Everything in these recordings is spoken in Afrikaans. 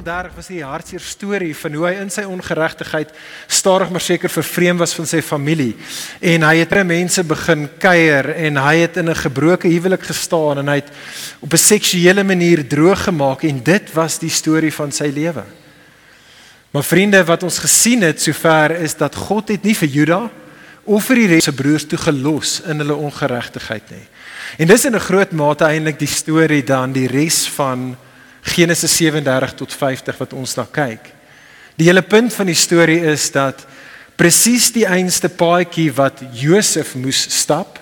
Genesis 38 was die hartseer storie van hoe hy in sy ongeregtigheid stadig maar seker vervreem was van sy familie en hy het baie mense begin kuier en hy het in 'n gebroke huwelik gestaan en hy het op 'n seksuele manier droog gemaak en dit was die storie van sy lewe. Maar vriende, wat ons gesien het sover is dat God het nie vir Juda of vir die res se broers toe gelos in hulle ongeregtigheid nie. En dis in 'n groot mate eintlik die storie dan die res van Genesis 37 tot 50 wat ons na kyk. Die hele punt van die storie is dat presies die einste paadjie wat Josef moes stap,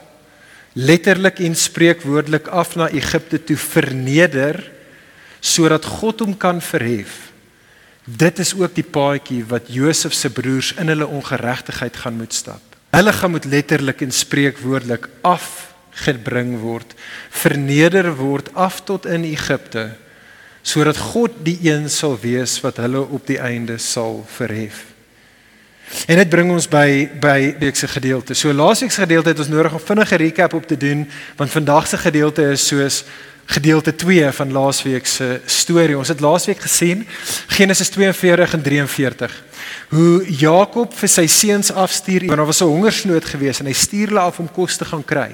letterlik en spreekwoordelik af na Egipte toe verneder sodat God hom kan verhef. Dit is ook die paadjie wat Josef se broers in hulle ongeregtigheid gaan moet stap. Hulle gaan moet letterlik en spreekwoordelik afgebring word, verneder word af tot in Egipte sodat God die een sal wees wat hulle op die einde sal verhef. En dit bring ons by by die se gedeelte. So laasweek se gedeelte het ons nodig om vinnige recap op te doen want vandag se gedeelte is soos gedeelte 2 van laasweek se storie. Ons het laasweek gesien Genesis 42 en 43 hoe Jakob vir sy seuns afstuur want daar was 'n hongersnood gewees en hy stuur hulle af om kos te gaan kry.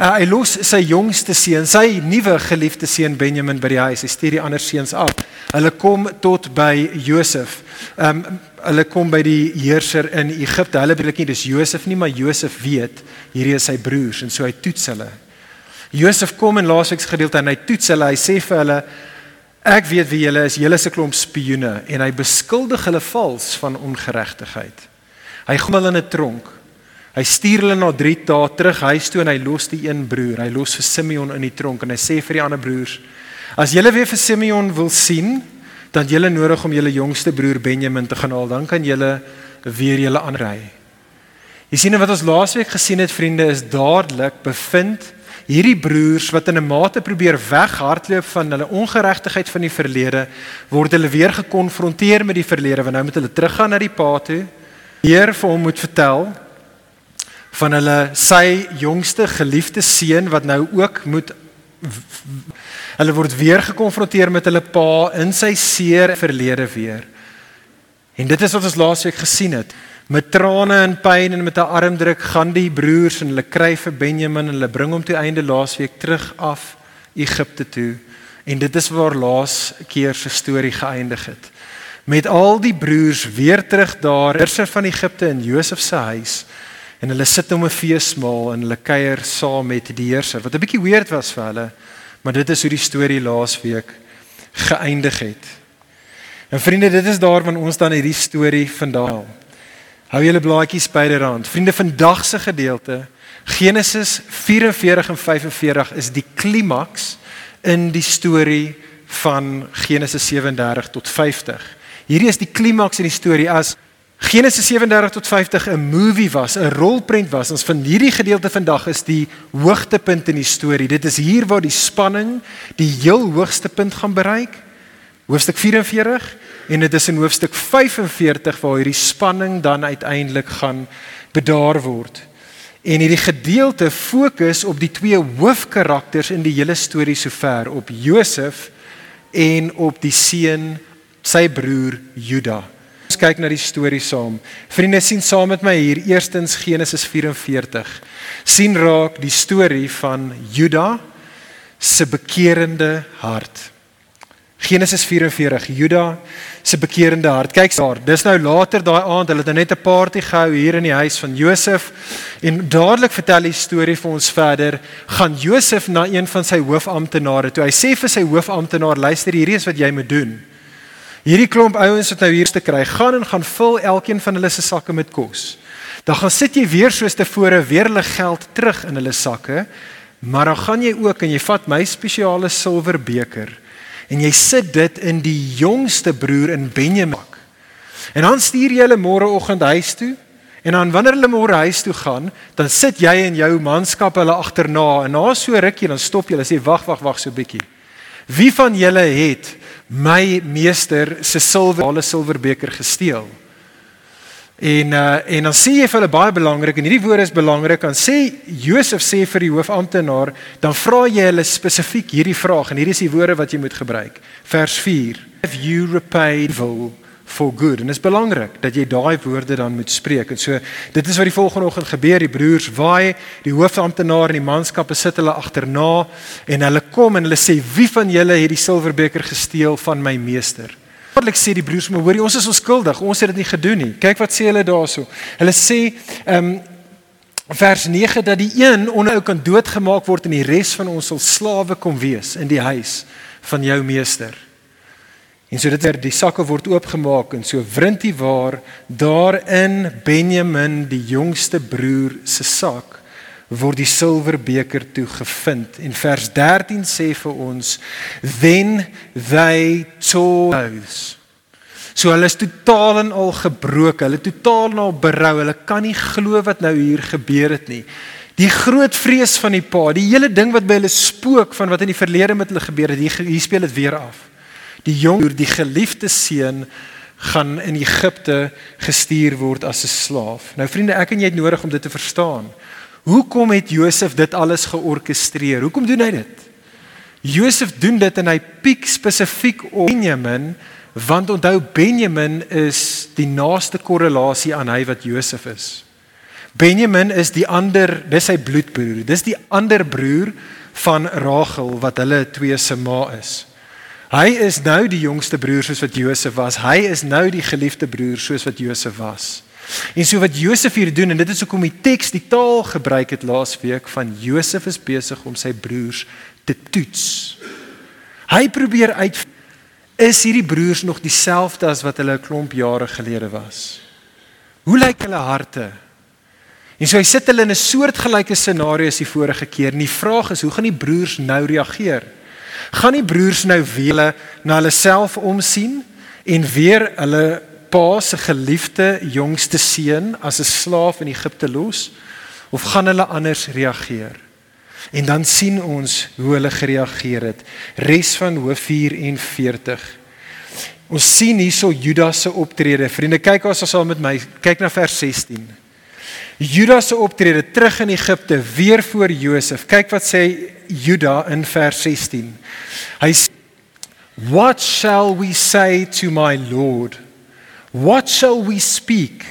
Uh, hy los sy jongste seun, sy nuwe geliefde seun Benjamin by die huis. Hy stuur die ander seuns af. Hulle kom tot by Josef. Ehm um, hulle kom by die heerser in Egipte. Hulle weet nie dis Josef nie, maar Josef weet hierdie is sy broers en so hy toets hulle. Josef kom in laasweek se gedeelte en hy toets hulle. Hy sê vir hulle Ek weet wie julle is, julle is 'n klomp spioene en hy beskuldig hulle vals van ongeregtigheid. Hy gooi hulle in 'n tronk. Hy stuur hulle na 3 dae terug huis toe en hy los die een broer. Hy los vir Simeon in die tronk en hy sê vir die ander broers: "As julle weer vir Simeon wil sien, dan julle nodig om julle jongste broer Benjamin te gaan haal, dan kan julle weer julle aanry." Jy sien wat ons laasweek gesien het, vriende, is dadelik bevind hierdie broers wat in 'n mate probeer weghardloop van hulle ongeregtigheid van die verlede, word hulle weer gekonfronteer met die verlede want nou moet hulle teruggaan na die pa toe. Heer vir hom moet vertel van hulle sy jongste geliefde seun wat nou ook moet hulle word weer gekonfronteer met hulle pa in sy seer verlede weer. En dit is wat ons laasweek gesien het. Met trane en pyn en met 'n armdruk gaan die broers en hulle kry vir Benjamin en hulle bring hom toe einde laasweek terug af Egipte toe. En dit is waar laas keer se storie geëindig het. Met al die broers weer terug daar, heerser van Egipte in Josef se huis en hulle sit om 'n feesmaal en hulle kuier saam met die heerser. Wat 'n bietjie weird was vir hulle, maar dit is hoe die storie laasweek geëindig het. En vriende, dit is daar wanneer ons dan hierdie storie vandag Hou julle blaadjies byderhand. Vriende, vandag se gedeelte Genesis 44 en 45 is die klimaks in die storie van Genesis 37 tot 50. Hierdie is die klimaks in die storie as Genesis 37 tot 50 'n movie was, 'n rolprent was. Ons van hierdie gedeelte vandag is die hoogtepunt in die storie. Dit is hier waar die spanning die heel hoogste punt gaan bereik. Hoofstuk 44 en dit is in hoofstuk 45 waar hierdie spanning dan uiteindelik gaan bedaar word. En hierdie gedeelte fokus op die twee hoofkarakters in die hele storie sover op Josef en op die seun sy broer Juda. Ons kyk na die storie saam. Vriende sien saam met my hier eerstens Genesis 44. sien raak die storie van Juda se bekerende hart. Genesis 44 Juda se bekerende hart. Kyk daar, dis nou later daai aand, hulle het nou net 'n party gehou hier in die huis van Josef en dadelik vertel die storie vir ons verder. Gaan Josef na een van sy hoofamptenare toe. Hy sê vir sy hoofamptenaar, luister, hierdie is wat jy moet doen. Hierdie klomp ouens wat nou hier te kry, gaan en gaan vul elkeen van hulle se sakke met kos. Dan gaan sit jy weer soos tevore weer hulle geld terug in hulle sakke, maar dan gaan jy ook en jy vat my spesiale silwerbeker en jy sit dit in die jongste broer in Benjamin. En dan stuur jy hulle môreoggend huis toe En dan wanneer hulle môre huis toe gaan, dan sit jy en jou manskap hulle agterna en na so rukkie dan stop jy en sê wag wag wag so bietjie. Wie van julle het my meester se silwer alle silverbeker gesteel? En uh, en dan sê jy vir hulle baie belangrik en hierdie woorde is belangrik. Dan sê Josef sê vir die hoofamptenaar, dan vra jy hulle spesifiek hierdie vraag en hier is die woorde wat jy moet gebruik. Vers 4. Have you repaid evil for good? En dit is belangrik dat jy daai woorde dan moet spreek. En so dit is wat die volgende oggend gebeur. Die broers waai, die hoofamptenaar en die manskappe sit hulle agterna en hulle kom en hulle sê wie van julle het die silverbeker gesteel van my meester? Dadelik sê die broers, "Maar hoorie, ons is onskuldig. Ons het dit nie gedoen nie." Kyk wat sê hulle daarso. Hulle sê, ehm um, vers 9 dat die een onhou kan doodgemaak word en die res van ons sal slawe kom wees in die huis van jou meester. En so dit er die sakke word oopgemaak en so wrintie waar daarin Benjamin die jongste broer se sak word die silverbeker toe gevind. En vers 13 sê vir ons then they chose so hulle is totaal en al gebroken hulle totaal en al berou hulle kan nie glo wat nou hier gebeur het nie. Die groot vrees van die pa die hele ding wat by hulle spook van wat in die verlede met hulle gebeur het hier, hier speel dit weer af. Die jong die geliefde seun gaan in Egipte gestuur word as 'n slaaf. Nou vriende ek en jy het nodig om dit te verstaan Hoekom het Josef dit alles georkestreer? Hoekom doen hy dit? Josef doen dit en hy piek spesifiek op Benjamin want onthou Benjamin is die naaste korrelasie aan hy wat Josef is. Benjamin is die ander, dis sy bloedbroer. Dis die ander broer van Rachel wat hulle twee se ma is. Hy is nou die jongste broer soos wat Josef was. Hy is nou die geliefde broer soos wat Josef was. En so wat Josef hier doen en dit is hoekom die teks die taal gebruik het laasweek van Josef is besig om sy broers te toets. Hy probeer uit is hierdie broers nog dieselfde as wat hulle 'n klomp jare gelede was. Hoe lyk hulle harte? En so hy sit hulle in 'n soortgelyke scenario as die vorige keer. En die vraag is, hoe gaan die broers nou reageer? Gaan die broers nou weer na hulle self omsien en weer hulle pa se geliefde jongste seun as 'n slaaf in Egipte los of gaan hulle anders reageer? En dan sien ons hoe hulle gereageer het. Res van hoof 44. Ons sien hierso Judas se optrede. Vriende, kyk as ons saam met my kyk na vers 16. Judas se optrede terug in Egipte weer voor Josef. Kyk wat sê Juda in vers 16. Hy sê What shall we say to my lord? What shall we speak?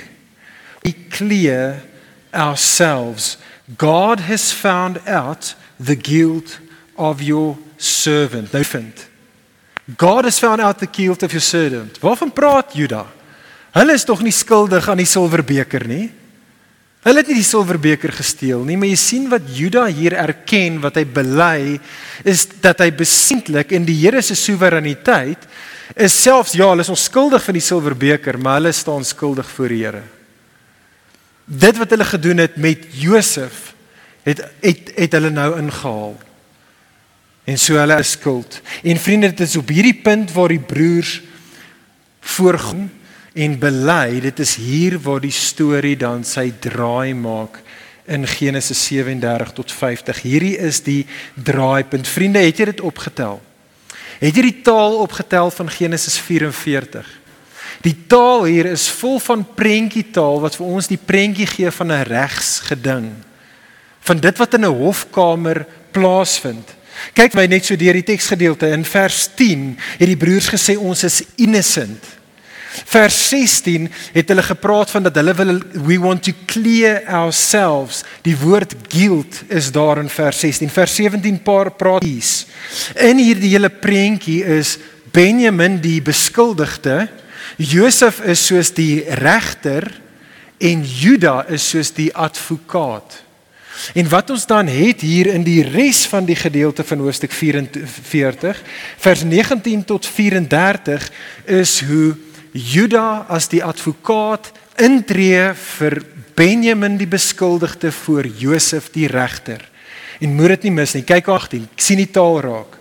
Be clear ourselves. God has found out the guilt of your servant. Nou vind. God has found out the guilt of your servant. Waarvan praat Juda? Hulle is tog nie skuldig aan die silwerbeker nie. Hulle het nie die silwerbeker gesteel nie, maar jy sien wat Juda hier erken, wat hy bely, is dat hy besienlik in die Here se soewereiniteit is selfs ja, hulle is onskuldig van die silwerbeker, maar hulle staan skuldig voor die Here. Dit wat hulle gedoen het met Josef het het het hulle nou ingehaal. En so hulle is skuld. En vriende, dit is op hierdie punt waar die broers voorgaan en bely, dit is hier waar die storie dan sy draai maak in Genesis 37 tot 50. Hierdie is die draaipunt. Vriende, het jy dit opgetel? Het jy die taal opgetel van Genesis 44? Die taal hier is vol van prentjietaal wat vir ons die prentjie gee van 'n regsgeding. Van dit wat in 'n hofkamer plaasvind. Kyk my net so deur die teksgedeelte in vers 10 het die broers gesê ons is innocent. Vers 16 het hulle gepraat van dat hulle wil we want to clear ourselves. Die woord guilt is daar in vers 16. Vers 17 paar praat hier. In hierdie hele prentjie is Benjamin die beskuldigde, Josef is soos die regter en Juda is soos die advokaat. En wat ons dan het hier in die res van die gedeelte van hoofstuk 44 vers 19 tot 34 is hoe Juda as die advokaat intree vir Benjamin die beskuldigde voor Josef die regter. En moet dit nie mis nie. Kyk 18, ek sien die taal raak.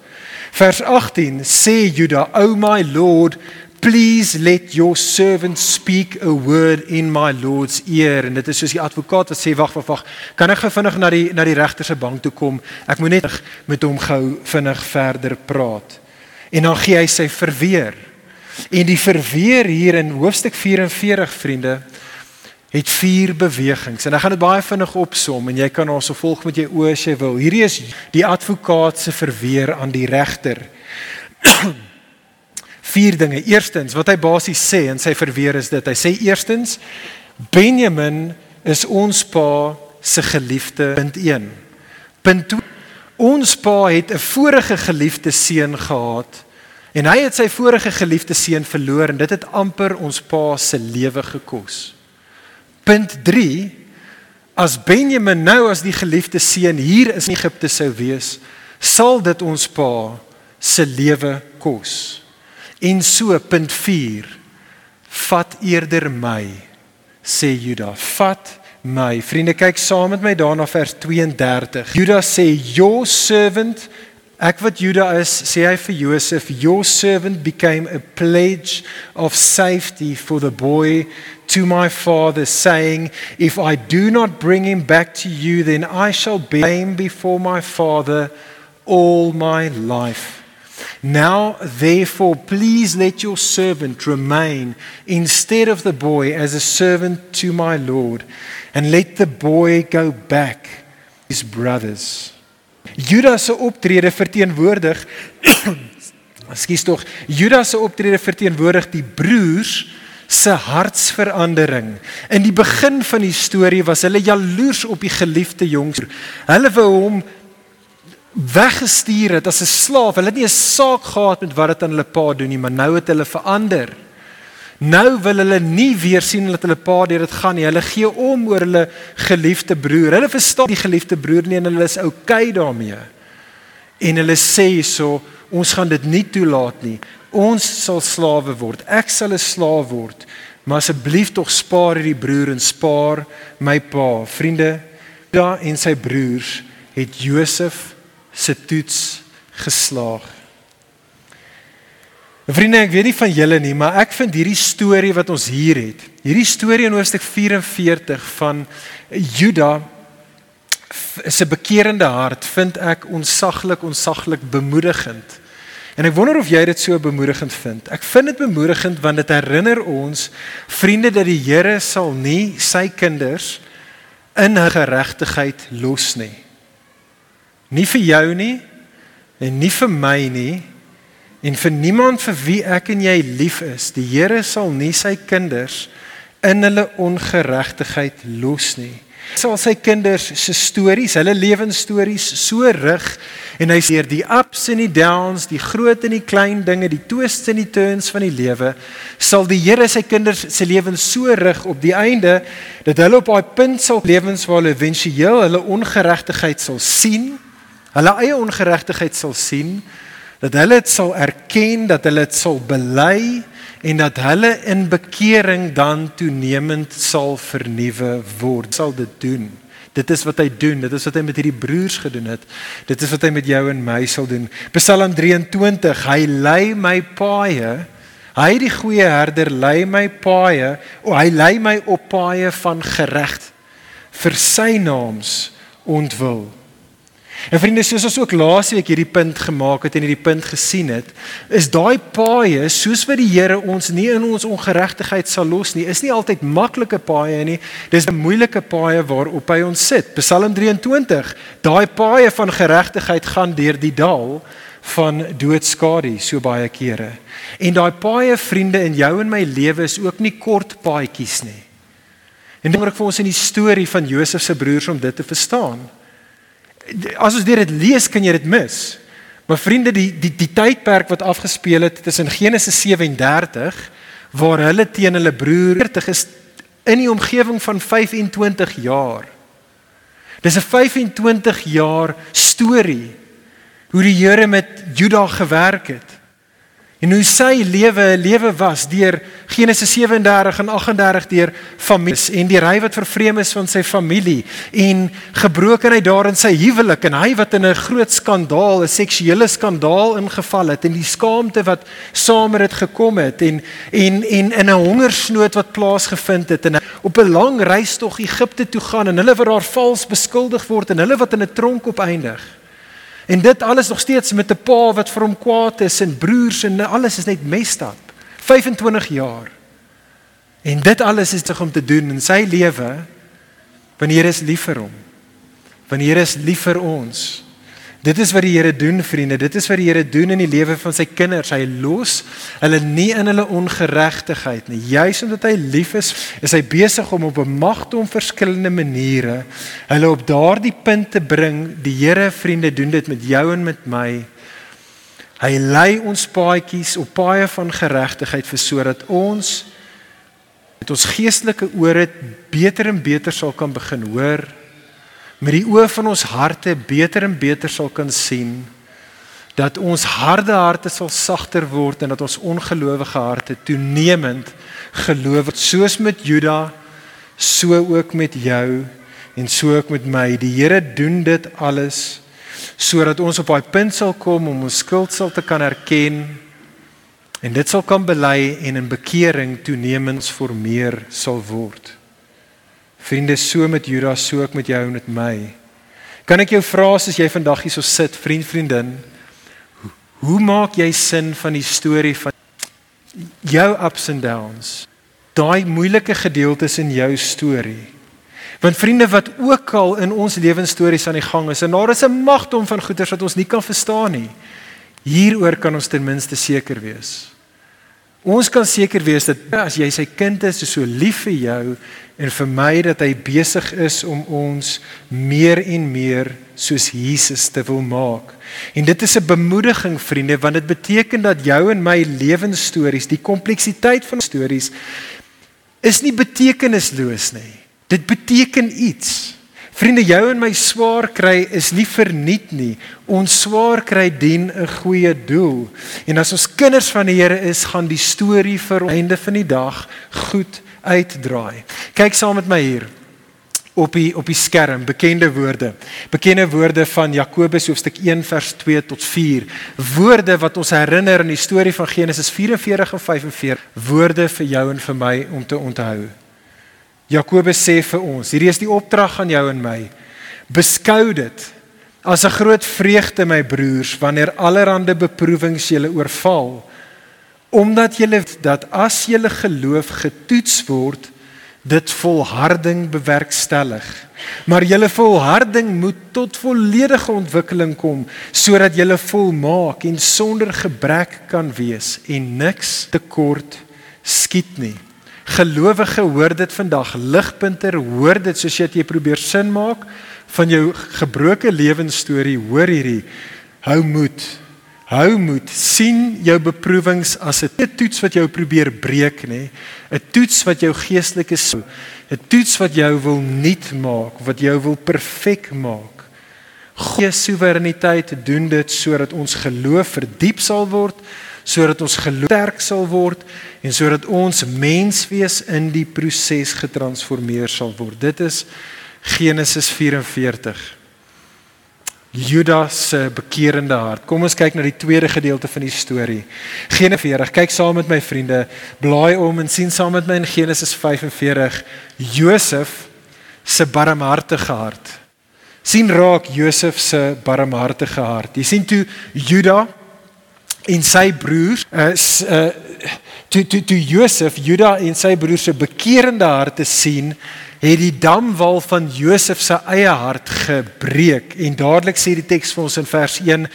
Vers 18 sê Juda, "O my lord, Please let your servant speak a word in my Lord's ear. En dit is soos die advokaat wat sê wag wag wag, kan ek gou vinnig na die na die regter se bank toe kom? Ek moet net met hom gou vinnig verder praat. En dan gee hy sy verweer. En die verweer hier in hoofstuk 44 vriende het vier bewegings. En ek gaan dit baie vinnig opsom en jy kan ons volg met jou oë as jy wil. Hierdie is die advokaat se verweer aan die regter. vier dinge. Eerstens, wat hy basies sê in sy verweer is dit. Hy sê eerstens Benjamin is ons pa se geliefde. Punt 1. Punt 2. Ons pa het 'n vorige geliefde seun gehad en hy het sy vorige geliefde seun verloor en dit het amper ons pa se lewe gekos. Punt 3. As Benjamin nou as die geliefde seun hier in Egipte sou wees, sal dit ons pa se lewe kos. En so punt 4 vat eerder my sê Juda vat my vriende kyk saam met my daarna vers 32 Juda sê your servant ek wat Juda is sê hy vir Josef your servant became a pledge of safety for the boy to my father saying if I do not bring him back to you then I shall be before my father all my life Now, therefore, please let your servant remain instead of the boy as a servant to my Lord, and let the boy go back to his brothers. Judas se optrede verteenwoordig Ekskuus tog, Judas se optrede verteenwoordig die broers se hartsverandering. In die begin van die storie was hulle jaloers op die geliefde jongs. Hulle wou hom weggestuur het as 'n slaaf. Hulle het nie 'n saak gehad met wat dit aan hulle pa doen nie, maar nou het hulle verander. Nou wil hulle nie weer sien dat hulle pa deur dit gaan nie. Hulle gee om oor hulle geliefde broer. Hulle verstaan die geliefde broer nie en hulle is oukei daarmee. En hulle sê hierso, ons gaan dit nie toelaat nie. Ons sal slawe word. Ek sal 'n slaaf word. Maar asseblief tog spaar hierdie broer en spaar my pa. Vriende, da en sy broers het Josef se toets geslaag. Vriende, ek weet nie van julle nie, maar ek vind hierdie storie wat ons hier het, hierdie storie in hoofstuk 44 van Juda se bekeerende hart vind ek onsaglik onsaglik bemoedigend. En ek wonder of jy dit so bemoedigend vind. Ek vind dit bemoedigend want dit herinner ons vriende dat die Here sal nie sy kinders in geregtigheid los nie. Nie vir jou nie en nie vir my nie en vir niemand vir wie ek en jy lief is. Die Here sal nie sy kinders in hulle ongeregtigheid los nie. Hy sal sy kinders se stories, hulle lewensstories so rig en hy sê die ups en die downs, die groot en die klein dinge, die twists en die turns van die lewe, sal die Here sy kinders se lewens so rig op die einde dat hulle op daai punt sal lewens waar hulle éventueel hulle ongeregtigheid sal sien hulle eie ongeregtigheid sal sien, dat hulle dit sal erken, dat hulle dit sal bely en dat hulle in bekering dan toenemend sal vernuwe word. Sal dit doen. Dit is wat hy doen. Dit is wat hy met hierdie broers gedoen het. Dit is wat hy met jou en my sal doen. Psalm 23, hy lei my paaie. Hy die goeie herder lei my paaie. O, hy lei my op paaie van geregt vir sy naams ontwil. En vriende, soos ons ook laasweek hierdie punt gemaak het en hierdie punt gesien het, is daai paaie soos wat die Here ons nie in ons ongeregtigheid sal los nie, is nie altyd maklike paaie nie. Dis 'n moeilike paaie waarop hy ons sit. Psalm 23, daai paaie van geregtigheid gaan deur die dal van doodskadu so baie kere. En daai paaie vriende in jou en my lewe is ook nie kort paadjies nie. En moet ek vir ons in die storie van Josef se broers om dit te verstaan as ons dit lees kan jy dit mis. Maar vriende, die die die tydperk wat afgespeel het tussen Genesis 37 waar hulle teen hulle broer 40 is in die omgewing van 25 jaar. Dis 'n 25 jaar storie hoe die Here met Juda gewerk het. En hoe sy lewe 'n lewe was deur Genesis 37 en 38 deur families en die ry wat vervreem is van sy familie en gebrokenheid daar in sy huwelik en hy wat in 'n groot skandaal, 'n seksuele skandaal ingeval het en die skaamte wat saam met dit gekom het en en en in 'n hongersnood wat plaasgevind het en op 'n lang reis tog Egipte toe gaan en hulle wat daar vals beskuldig word en hulle wat in 'n tronk opeindig. En dit alles nog steeds met 'n pa wat vir hom kwaad is en broers en alles is net mestap. 25 jaar. En dit alles is om te doen in sy lewe wanneer hy is lief vir hom. Wanneer hy is lief vir ons. Dit is wat die Here doen, vriende. Dit is wat die Here doen in die lewe van sy kinders. Hy los hulle nie in hulle ongeregtigheid nie. Juis omdat hy lief is, is hy besig om op 'n magte om verskillende maniere hulle op daardie punt te bring. Die Here, vriende, doen dit met jou en met my. Hy lei ons paadjies op paaie van geregtigheid vir sodat ons met ons geestelike ore beter en beter sal kan begin hoor met die oë van ons harte beter en beter sal kan sien dat ons harde harte sal sagter word en dat ons ongelowige harte toenemend geloof soos met Juda so ook met jou en so ook met my. Die Here doen dit alles sodat ons op daai punt sal kom om ons skuld sal te kan erken en dit sal kan bely en in bekering toenemend formeer sal word Vriende, so met Judas, so ook met jou en met my. Kan ek jou vra as jy vandag hier so sit, vriend, vriendin, hoe, maak jy sin van die storie van jou ups and downs? Daai moeilike gedeeltes in jou storie. Want vriende, wat ook al in ons lewensstories aan die gang is, en daar is 'n magdom van goeters wat ons nie kan verstaan nie. Hieroor kan ons ten minste seker wees. Ons kan seker wees dat as jy sy kind is, is so lief vir jou en vir my dat hy besig is om ons meer en meer soos Jesus te wil maak. En dit is 'n bemoediging vriende want dit beteken dat jou en my lewensstories, die kompleksiteit van stories is nie betekenisloos nie. Dit beteken iets. Vriende, jou en my swaar kry is nie verniet nie. Ons swaar kry dien 'n goeie doel. En as ons kinders van die Here is, gaan die storie vir einde van die dag goed uitdraai. Kyk saam met my hier op die op die skerm, bekende woorde. Bekende woorde van Jakobus hoofstuk 1 vers 2 tot 4. Woorde wat ons herinner aan die storie van Genesis 44 en 45. Woorde vir jou en vir my om te onthou. Jakobus sê vir ons, hierdie is die opdrag aan jou en my. Beskou dit as 'n groot vreugde my broers wanneer allerlei beproewings julle oorval, omdat julle dat as julle geloof getoets word, dit volharding bewerkstellig. Maar julle volharding moet tot volledige ontwikkeling kom sodat julle volmaak en sonder gebrek kan wees en niks tekort skiet nie. Gelowige hoor dit vandag. Ligpunter hoor dit soos jy probeer sin maak van jou gebroke lewensstorie. Hoor hierdie. Hou moed. Hou moed. sien jou beproewings as 'n toets wat jou probeer breek, nê? 'n Toets wat jou geestelike 'n toets wat jou wil nuut maak, wat jou wil perfek maak. God se soewereiniteit doen dit sodat ons geloof verdiep sal word sodat ons geloof sterk sal word en sodat ons menswees in die proses getransformeer sal word. Dit is Genesis 44. Judas se bekeerende hart. Kom ons kyk na die tweede gedeelte van die storie. Genesis 40. Kyk saam met my vriende, blaai om en sien saam met my in Genesis 45 Josef se barmhartige hart. sien raak Josef se barmhartige hart. Jy sien toe Judas en sy broers is uh toe toe toe Josef Juda en sy broers se bekeerende harte sien het die damwal van Josef se eie hart gebreek. En dadelik sê die teks vir ons in vers 1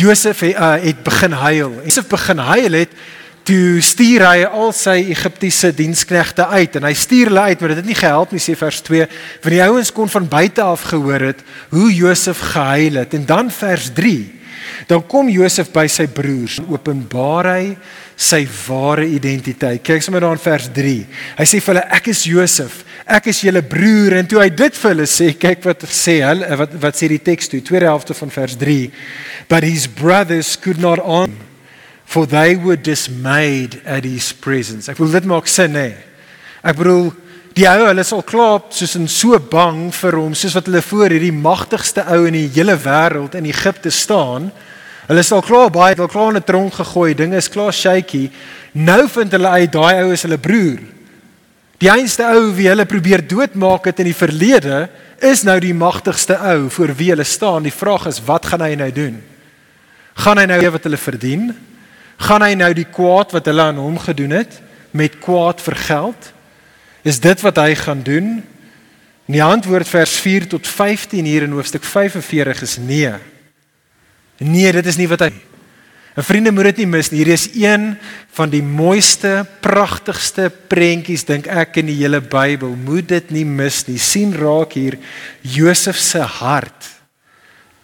Josef het, uh, het begin huil. Josef begin huil het toe stuur hy al sy Egiptiese diensknegte uit. En hy stuur hulle uit maar dit het nie gehelp nie sê vers 2 want die ouens kon van buite af gehoor het hoe Josef gehuil het. En dan vers 3 Dan kom Josef by sy broers en openbaar hy sy ware identiteit. Kyk sommer daar in vers 3. Hy sê vir hulle ek is Josef, ek is julle broer en toe hy dit vir hulle sê, kyk wat sê hulle wat wat sê die teks toe, tweede helfte van vers 3. But his brothers could not on for they were dismayed at his presence. Ek wil dit maak sin hè. Ek bedoel die ou hulle is al klaar soos in so bang vir hom soos wat hulle voor hierdie magtigste ou in die hele wêreld in Egipte staan. Hulle is al klaar baie, hulle klaar in 'n tronk gegooi, dinge is klaar shaky. Nou vind hulle uit daai ou is hulle broer. Die einste ou wie hulle probeer doodmaak het in die verlede is nou die magtigste ou voor wie hulle staan. Die vraag is wat gaan hy nou doen? Gaan hy nou wat hulle verdien? Gaan hy nou die kwaad wat hulle aan hom gedoen het met kwaad vergeld? Is dit wat hy gaan doen? En die antwoord vers 4 tot 15 hier in hoofstuk 45 is nee. Nee, dit is nie wat hy En vriende moet dit nie mis nie. Hier is een van die mooiste, pragtigste prentjies dink ek in die hele Bybel. Moet dit nie mis nie. sien raak hier Josef se hart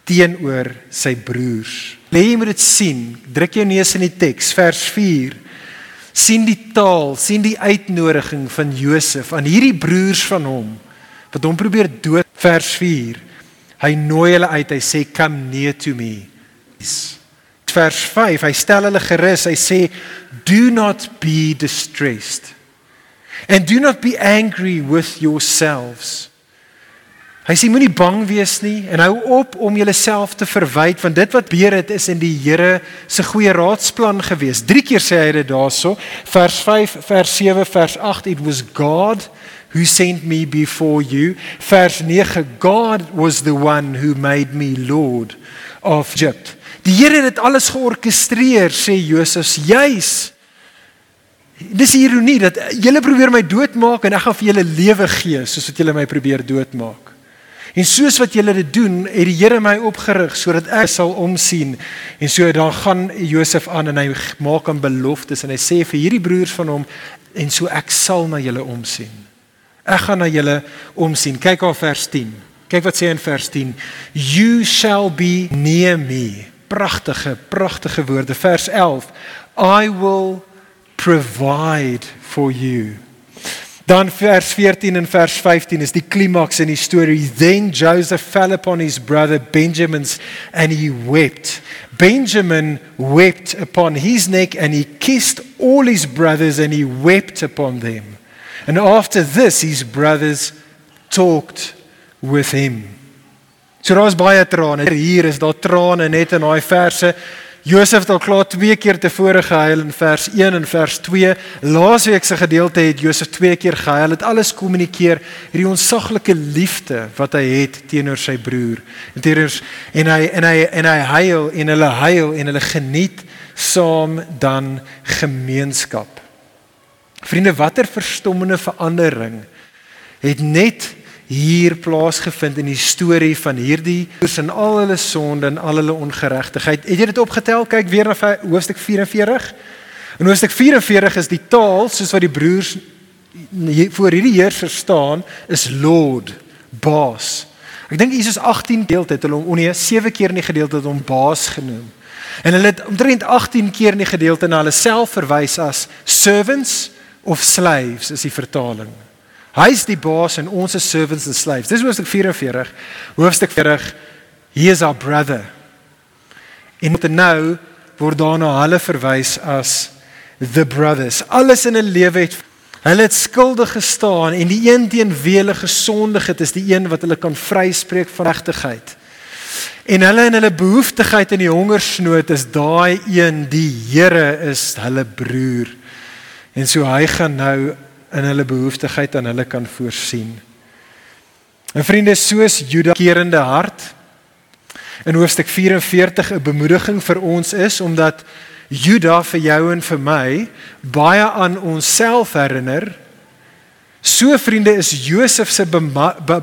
teenoor sy broers. Lê jy moet dit sien. Druk jou neus in die teks vers 4 sien die taal, sien die uitnodiging van Josef aan hierdie broers van hom wat hom probeer dood vers 4. Hy nooi hulle uit. Hy sê come near to me. Vers 5. Hy stel hulle gerus. Hy sê do not be distressed and do not be angry with yourselves. Hy sê moenie bang wees nie en hou op om jouself te verwyd want dit wat beheer het is in die Here se goeie raadsplan gewees. Drie keer sê hy dit daarso. Vers 5, vers 7, vers 8 it was God who sent me before you. Vers 9 God was the one who made me lord of Egypt. Die Here het dit alles georkestreer sê Josef juis. Dis ironie dat julle probeer my doodmaak en ek gaan vir julle lewe gee soos wat julle my probeer doodmaak. En soos wat julle dit doen, het die Here my opgerig sodat ek sal omsien. En so dan gaan Josef aan en hy maak 'n belofte en hy sê vir hierdie broers van hom en so ek sal na julle omsien. Ek gaan na julle omsien. Kyk op vers 10. Kyk wat sê in vers 10. You shall be near me. Pragtige, pragtige woorde. Vers 11. I will provide for you. Dan vers 14 en vers 15 is die klimaks in die storie. Then Joseph fell upon his brother Benjamin's and he wept. Benjamin wept upon his neck and he kissed all his brothers and he wept upon them. And after this his brothers talked with him. So daar's baie trane. Hier is daar trane net in daai verse. Josef het al klaar twee keer tevore gehuil in vers 1 en vers 2. Laasweek se gedeelte het Josef twee keer gehuil. Dit alles kommunikeer hierdie onsaglike liefde wat hy het teenoor sy broer. En teenoor en hy en hy en hy huil en hulle huil en hulle geniet saam dan gemeenskap. Vriende, watter verstommende verandering het net hier plaasgevind in die storie van hierdie broers en al hulle sonde en al hulle ongeregtigheid. Het jy dit opgetel? Kyk weer na hoofstuk 44. In hoofstuk 44 is die taal soos wat die broers voor hierdie heerser staan is Lord, Baas. Ek dink Jesus 18 gedeelte het hulle nee 7 keer in die gedeelte het hom Baas genoem. En hulle het omtrent 18 keer in die gedeelte na hulle self verwys as servants of slaves is die vertaling. Hy is die baas en ons is servants and slaves. Dis hoofstuk 44. Hoofstuk 40 He is our brother. En met nou word daarna hulle verwys as the brothers. Alles in 'n lewe het hulle het skuldig gestaan en die een teen wie hulle gesondig het is die een wat hulle kan vryspreek van regtigheid. En hulle in hulle behoeftigheid en die hongersnood is daai een die Here is hulle broer. En so hy gaan nou in hulle behoeftigheid aan hulle kan voorsien. En vriende, soos Juda kerende hart in hoofstuk 44 'n bemoediging vir ons is omdat Juda vir jou en vir my baie aan onsself herinner. So vriende is Josef se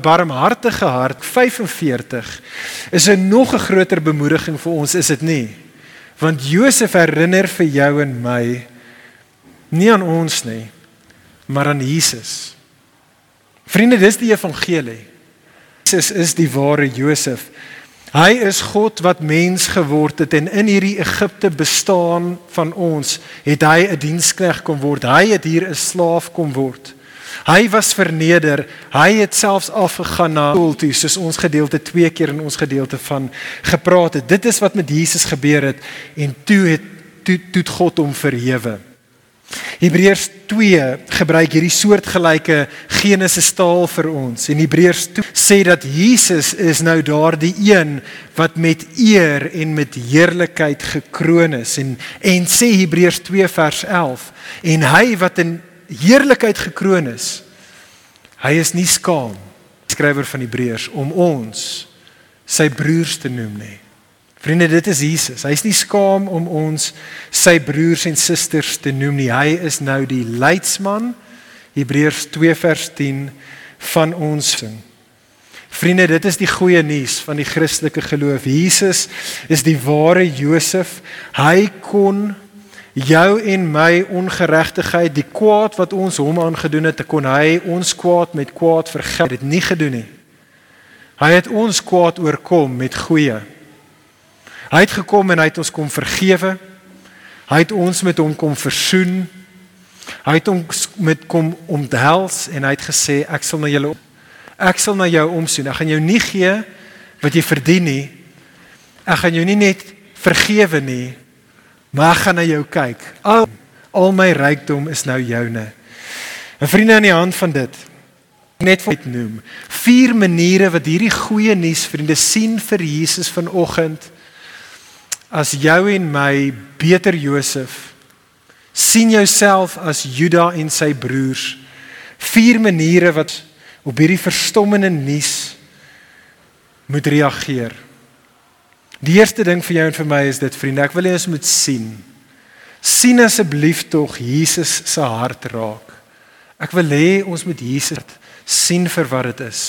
barmhartige hart 45 is 'n nog 'n groter bemoediging vir ons is dit nie? Want Josef herinner vir jou en my nie aan ons nie, maar aan Jesus. Vriende, dis die evangelie. Jesus is die ware Josef. Hy is God wat mens geword het en in hierdie Egipte bestaan van ons het hy 'n dienskneg kom word. Hy het hier 'n slaaf kom word. Hy was verneder. Hy het selfs afgegaan na toe soos ons gedeelte twee keer in ons gedeelte van gepraat het. Dit is wat met Jesus gebeur het en toe het toe God hom verhewe. Hebreërs 2 gebruik hierdie soortgelyke Genesis taal vir ons. En Hebreërs 2 sê dat Jesus is nou daardie een wat met eer en met heerlikheid gekroon is en en sê Hebreërs 2 vers 11 en hy wat in heerlikheid gekroon is hy is nie skaam skrywer van Hebreërs om ons sy broers te noem nie. Vriende, dit is Jesus. Hy's nie skaam om ons sy broers en susters te noem nie. Hy is nou die leidsman Hebreërs 2 vers 10 van ons sing. Vriende, dit is die goeie nuus van die Christelike geloof. Jesus is die ware Josef. Hy kon jou en my ongeregtigheid, die kwaad wat ons hom aangedoen het, kon hy ons kwaad met kwaad vergeld. Dit nie gedoen nie. Hy het ons kwaad oorkom met goeie. Hy het gekom en hy het ons kom vergewe. Hy het ons met hom kom versoen. Hy het ons met kom onthels en hy het gesê ek sal na julle ek sal na jou omsien. Ek gaan jou nie gee wat jy verdien nie. Ek gaan jou nie net vergewe nie, maar ek gaan na jou kyk. Al al my rykdom is nou joune. En vriende aan die hand van dit net vir noem vier maniere wat hierdie goeie nuus vriende sien vir Jesus vanoggend as jou en my beter Josef sien jouself as Juda en sy broers vier maniere wat op hierdie verstommende nuus moet reageer. Die eerste ding vir jou en vir my is dit vriende ek wil hê ons moet sien. Sien asseblief tog Jesus se hart raak. Ek wil hê ons moet Jesus sien vir wat dit is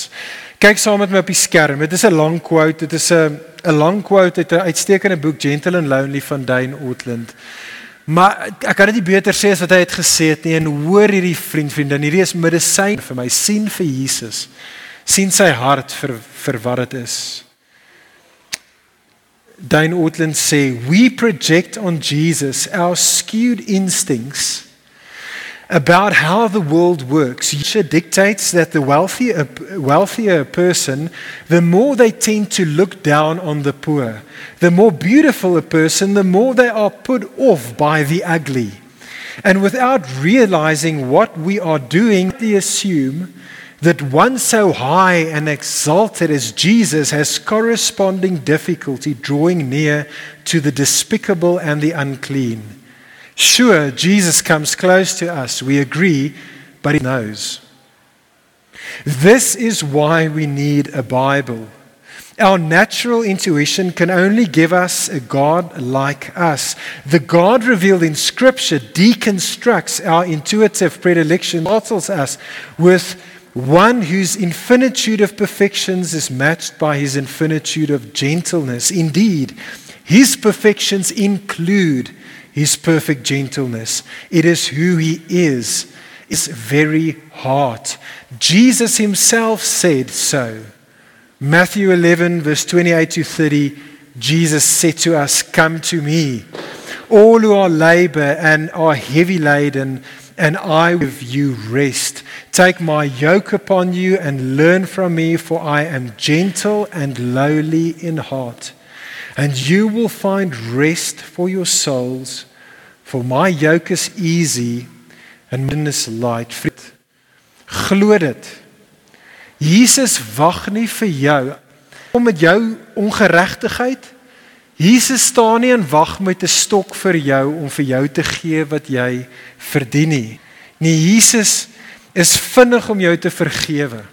Kyk saam met my op die skerm. Dit is 'n lang quote. Dit is 'n 'n lang quote uit 'n uitstekende boek Gentle and Lonely van Dane Outland. Maar ek kan dit nie beter sê as wat hy het gesê het nie. En hoor hierdie vriend vriendin, hierdie is medisyn vir my. sien vir Jesus. sien sy hart vir vir wat dit is. Dane Outland sê, "We project on Jesus our skewed instincts." About how the world works. Nietzsche dictates that the wealthier, wealthier a person, the more they tend to look down on the poor. The more beautiful a person, the more they are put off by the ugly. And without realizing what we are doing, they assume that one so high and exalted as Jesus has corresponding difficulty drawing near to the despicable and the unclean. Sure, Jesus comes close to us. We agree, but he knows. This is why we need a Bible. Our natural intuition can only give us a God like us. The God revealed in Scripture deconstructs our intuitive predilection, battles us with one whose infinitude of perfections is matched by his infinitude of gentleness. Indeed, his perfections include his perfect gentleness. It is who he is, his very heart. Jesus himself said so. Matthew 11, verse 28 to 30, Jesus said to us, Come to me, all who are labor and are heavy laden, and I will give you rest. Take my yoke upon you and learn from me, for I am gentle and lowly in heart and you will find rest for your souls. For my yoke is easy and my is light. Glo dit. Jesus wag nie vir jou om met jou ongeregtigheid. Jesus staan nie en wag met 'n stok vir jou om vir jou te gee wat jy verdien nie. Nee, Jesus is vinnig om jou te vergewe.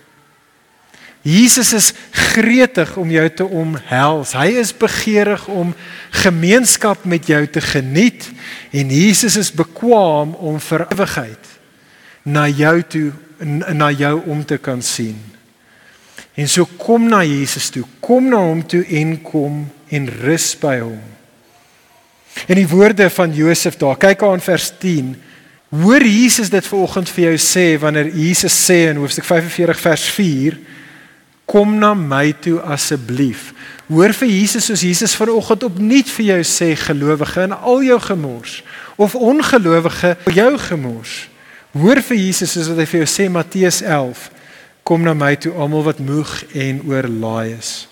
Jesus is gretig om jou te omhels. Hy is begeerig om gemeenskap met jou te geniet en Jesus is bekwam om vir ewigheid na jou toe na jou om te kan sien. En so kom na Jesus toe, kom na hom toe en kom en rus by hom. In die woorde van Josef daar, kyk aan vers 10. Hoor Jesus dit vanoggend vir jou sê wanneer Jesus sê in hoofstuk 45 vers 4 Kom na my toe asseblief. Hoor vir Jesus soos Jesus vanoggend opnuut vir jou sê gelowige in al jou gemors of ongelowige jou gemors. Hoor vir Jesus soos wat hy vir jou sê Matteus 11 Kom na my toe almal wat moeg en oorlaai is.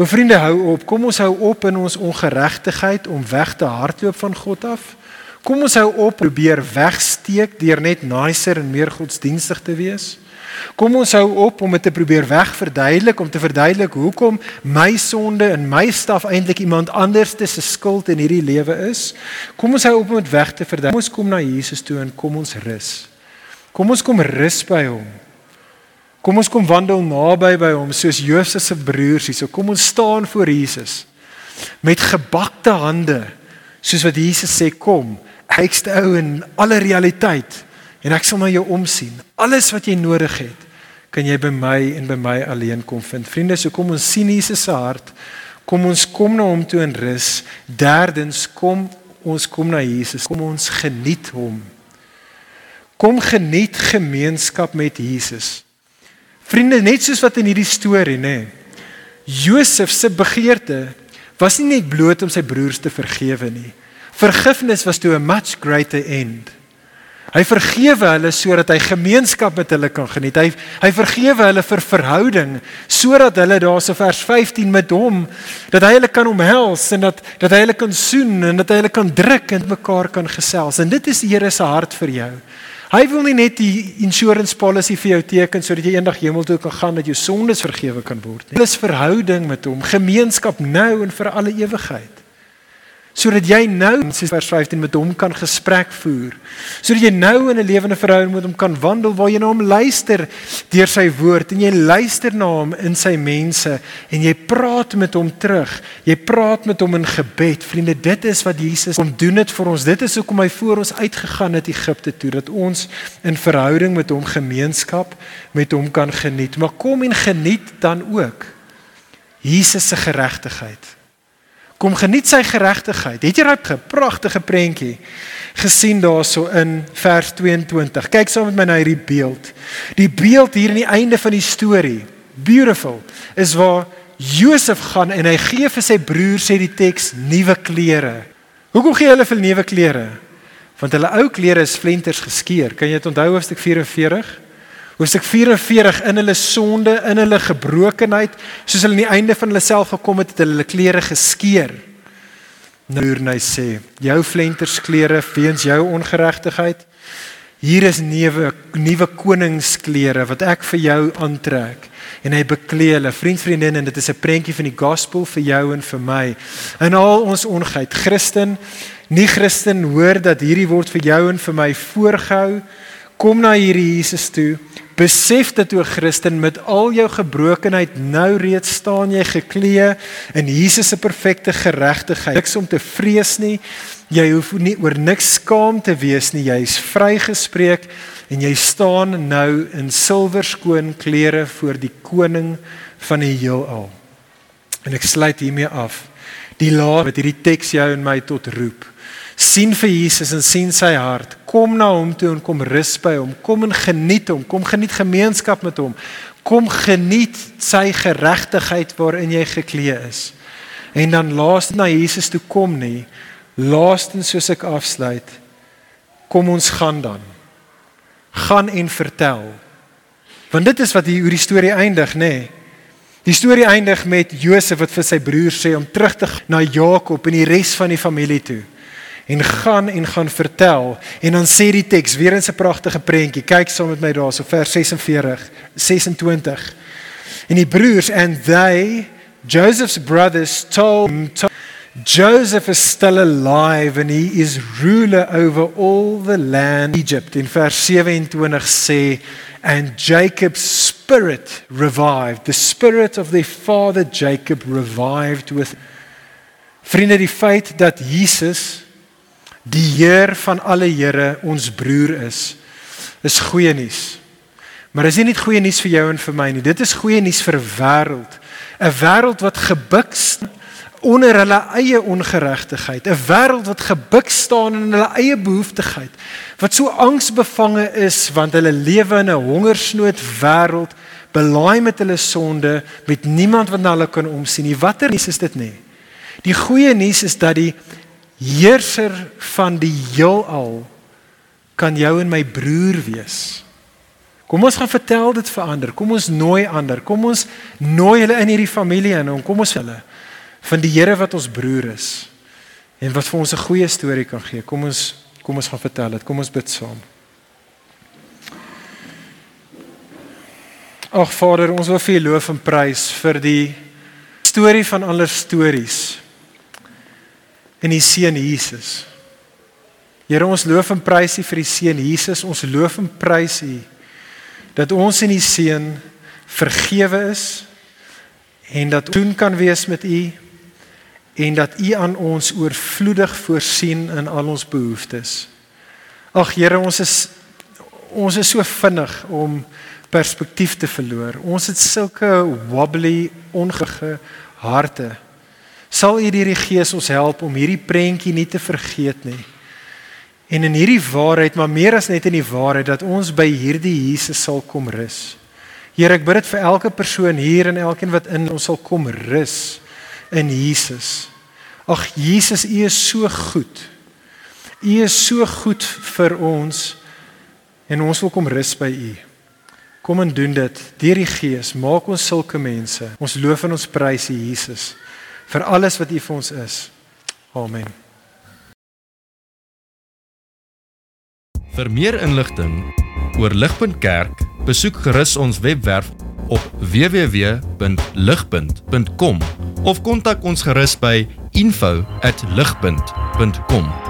O vriende, hou op. Kom ons hou op in ons ongeregtigheid om weg te hardloop van God af. Kom ons hou op probeer wegsteek deur net nicer en meer godsdienstig te wees. Kom ons hou op om dit te probeer wegverduidelik om te verduidelik hoekom my sonde en my staf eintlik iemand anders se skuld in hierdie lewe is. Kom ons hou op om dit weg te verduidelik. Kom ons kom na Jesus toe en kom ons rus. Kom ons kom rus by hom. Kom ons kom wandel naby by hom soos Josef se broers hier. So kom ons staan voor Jesus met gebakte hande soos wat Jesus sê kom ekste ou in alle realiteit en ek sal na jou omsien. Alles wat jy nodig het, kan jy by my en by my alleen kom vind. Vriende, so kom ons sien Jesus se hart. Kom ons kom na hom toe in rus. Derdens kom ons kom na Jesus. Kom ons geniet hom. Kom geniet gemeenskap met Jesus. Vriende, net soos wat in hierdie storie, nê. Josef se begeerte was nie net bloot om sy broers te vergewe nie. Vergifnis was toe 'n much greater end. Hy vergewe hulle sodat hy gemeenskap met hulle kan geniet. Hy hy vergewe hulle vir verhouding sodat hulle daarso vers 15 met hom dat hy hulle kan omhels en dat dat hy hulle kan soen en dat hy hulle kan druk en mekaar kan gesels. En dit is die Here se hart vir jou. Hy wil nie net die insurance policy vir jou teken sodat jy eendag hemel toe kan gaan dat jou sondes vergewe kan word nie. Dit is verhouding met hom, gemeenskap nou en vir alle ewigheid sodat jy nou soos vers 15 met hom kan gesprek voer. Sodat jy nou in 'n lewende verhouding met hom kan wandel waar jy na hom luister deur sy woord en jy luister na hom in sy mense en jy praat met hom terug. Jy praat met hom in gebed. Vriende, dit is wat Jesus kom doen dit vir ons. Dit is hoekom hy voor ons uitgegaan het Egipte toe dat ons in verhouding met hom gemeenskap met hom kan geniet. Maar kom en geniet dan ook Jesus se geregtigheid. Kom geniet sy geregtigheid. Het jy daai pragtige prentjie gesien daarso in vers 22? Kyk saam met my na hierdie beeld. Die beeld hier aan die einde van die storie, beautiful, is waar Josef gaan en hy gee vir sy broer sê die teks nuwe klere. Hoekom gee hulle vir nuwe klere? Want hulle ou klere is flenters geskeur. Kan jy dit onthou hoofstuk 44? Hoofstuk 44 in hulle sonde, in hulle gebrokenheid, soos hulle aan die einde van hulle self gekom het, het hulle klere geskeur. Nou hy sê, jou flenters klere weens jou ongeregtigheid. Hier is nuwe nuwe koningsklere wat ek vir jou aantrek en hy beklee hulle vriend vriendin en dit is 'n prentjie van die gospel vir jou en vir my. In al ons ongeheid, Christen, nie Christen, hoor dat hierdie word vir jou en vir my voorgehou. Kom na hierdie Jesus toe Besef dat o Christen met al jou gebrokenheid nou reeds staan jy geklee in Jesus se perfekte geregtigheid. Niks om te vrees nie. Jy hoef nie oor niks skaam te wees nie. Jy's vrygespreek en jy staan nou in silwerskoon klere voor die koning van die heelal. En ek sluit hiermee af. Die laat met hierdie teks jou en my tot roep sien vir Jesus en sien sy hart. Kom na hom toe en kom rus by hom. Kom en geniet hom. Kom geniet gemeenskap met hom. Kom geniet sy geregtigheid waarin jy geklee is. En dan laas na Jesus toe kom nie. Laastens soos ek afsluit. Kom ons gaan dan. Gaan en vertel. Want dit is wat hier oor die storie eindig, nê? Nee. Die storie eindig met Josef wat vir sy broers sê om terug te na Jakob en die res van die familie toe en gaan en gaan vertel. En dan sê die teks weer in 'n pragtige prentjie. Kyk saam met my daarso vers 46 26 en die broers and they Joseph's brothers told him to, Joseph is still alive and he is ruler over all the land Egypt. In vers 27 sê and Jacob's spirit revived. The spirit of their father Jacob revived with. Vriende die feit dat Jesus die Heer van alle Here ons broer is, is goeie nuus. Maar is nie net goeie nuus vir jou en vir my nie. Dit is goeie nuus vir 'n wêreld, 'n wêreld wat gebuk onder hulle eie ongeregtigheid, 'n wêreld wat gebuk staan in hulle eie behoeftigheid, wat so angsbevange is want hulle lewe in 'n hongersnood wêreld, belaai met hulle sonde, met niemand wat na hulle kan omsien nie. Watter nuus is dit nie? Die goeie nuus is dat die heerser van die heelal kan jou en my broer wees. Kom ons gaan vertel dit vir ander. Kom ons nooi ander. Kom ons nooi hulle in hierdie familie in en kom ons hulle van die Here wat ons broer is en wat vir ons 'n goeie storie kan gee. Kom ons kom ons gaan vertel dit. Kom ons bid saam. Ag Vader, ons wil vir U loof en prys vir die storie van alle stories in die seun Jesus. Here, ons loof en prys U vir die seun Jesus. Ons loof en prys U dat ons in die seun vergewe is en dat doen kan wees met U en dat U aan ons oorvloedig voorsien in al ons behoeftes. Ag Here, ons is ons is so vinnig om perspektief te verloor. Ons het sulke wobbly, ongege harte. Sal U hierdie Gees ons help om hierdie prentjie nie te vergeet nie. En in hierdie waarheid, maar meer as net in die waarheid dat ons by hierdie Jesus sal kom rus. Here, ek bid dit vir elke persoon hier en elkeen wat in ons sal kom rus in Jesus. Ag Jesus, U is so goed. U is so goed vir ons en ons wil kom rus by U. Kom en doen dit deur die Gees. Maak ons sulke mense. Ons loof en ons prys U Jesus vir alles wat U vir ons is. Amen. Vir meer inligting oor Ligpunt Kerk, besoek gerus ons webwerf op www.ligpunt.com of kontak ons gerus by info@ligpunt.com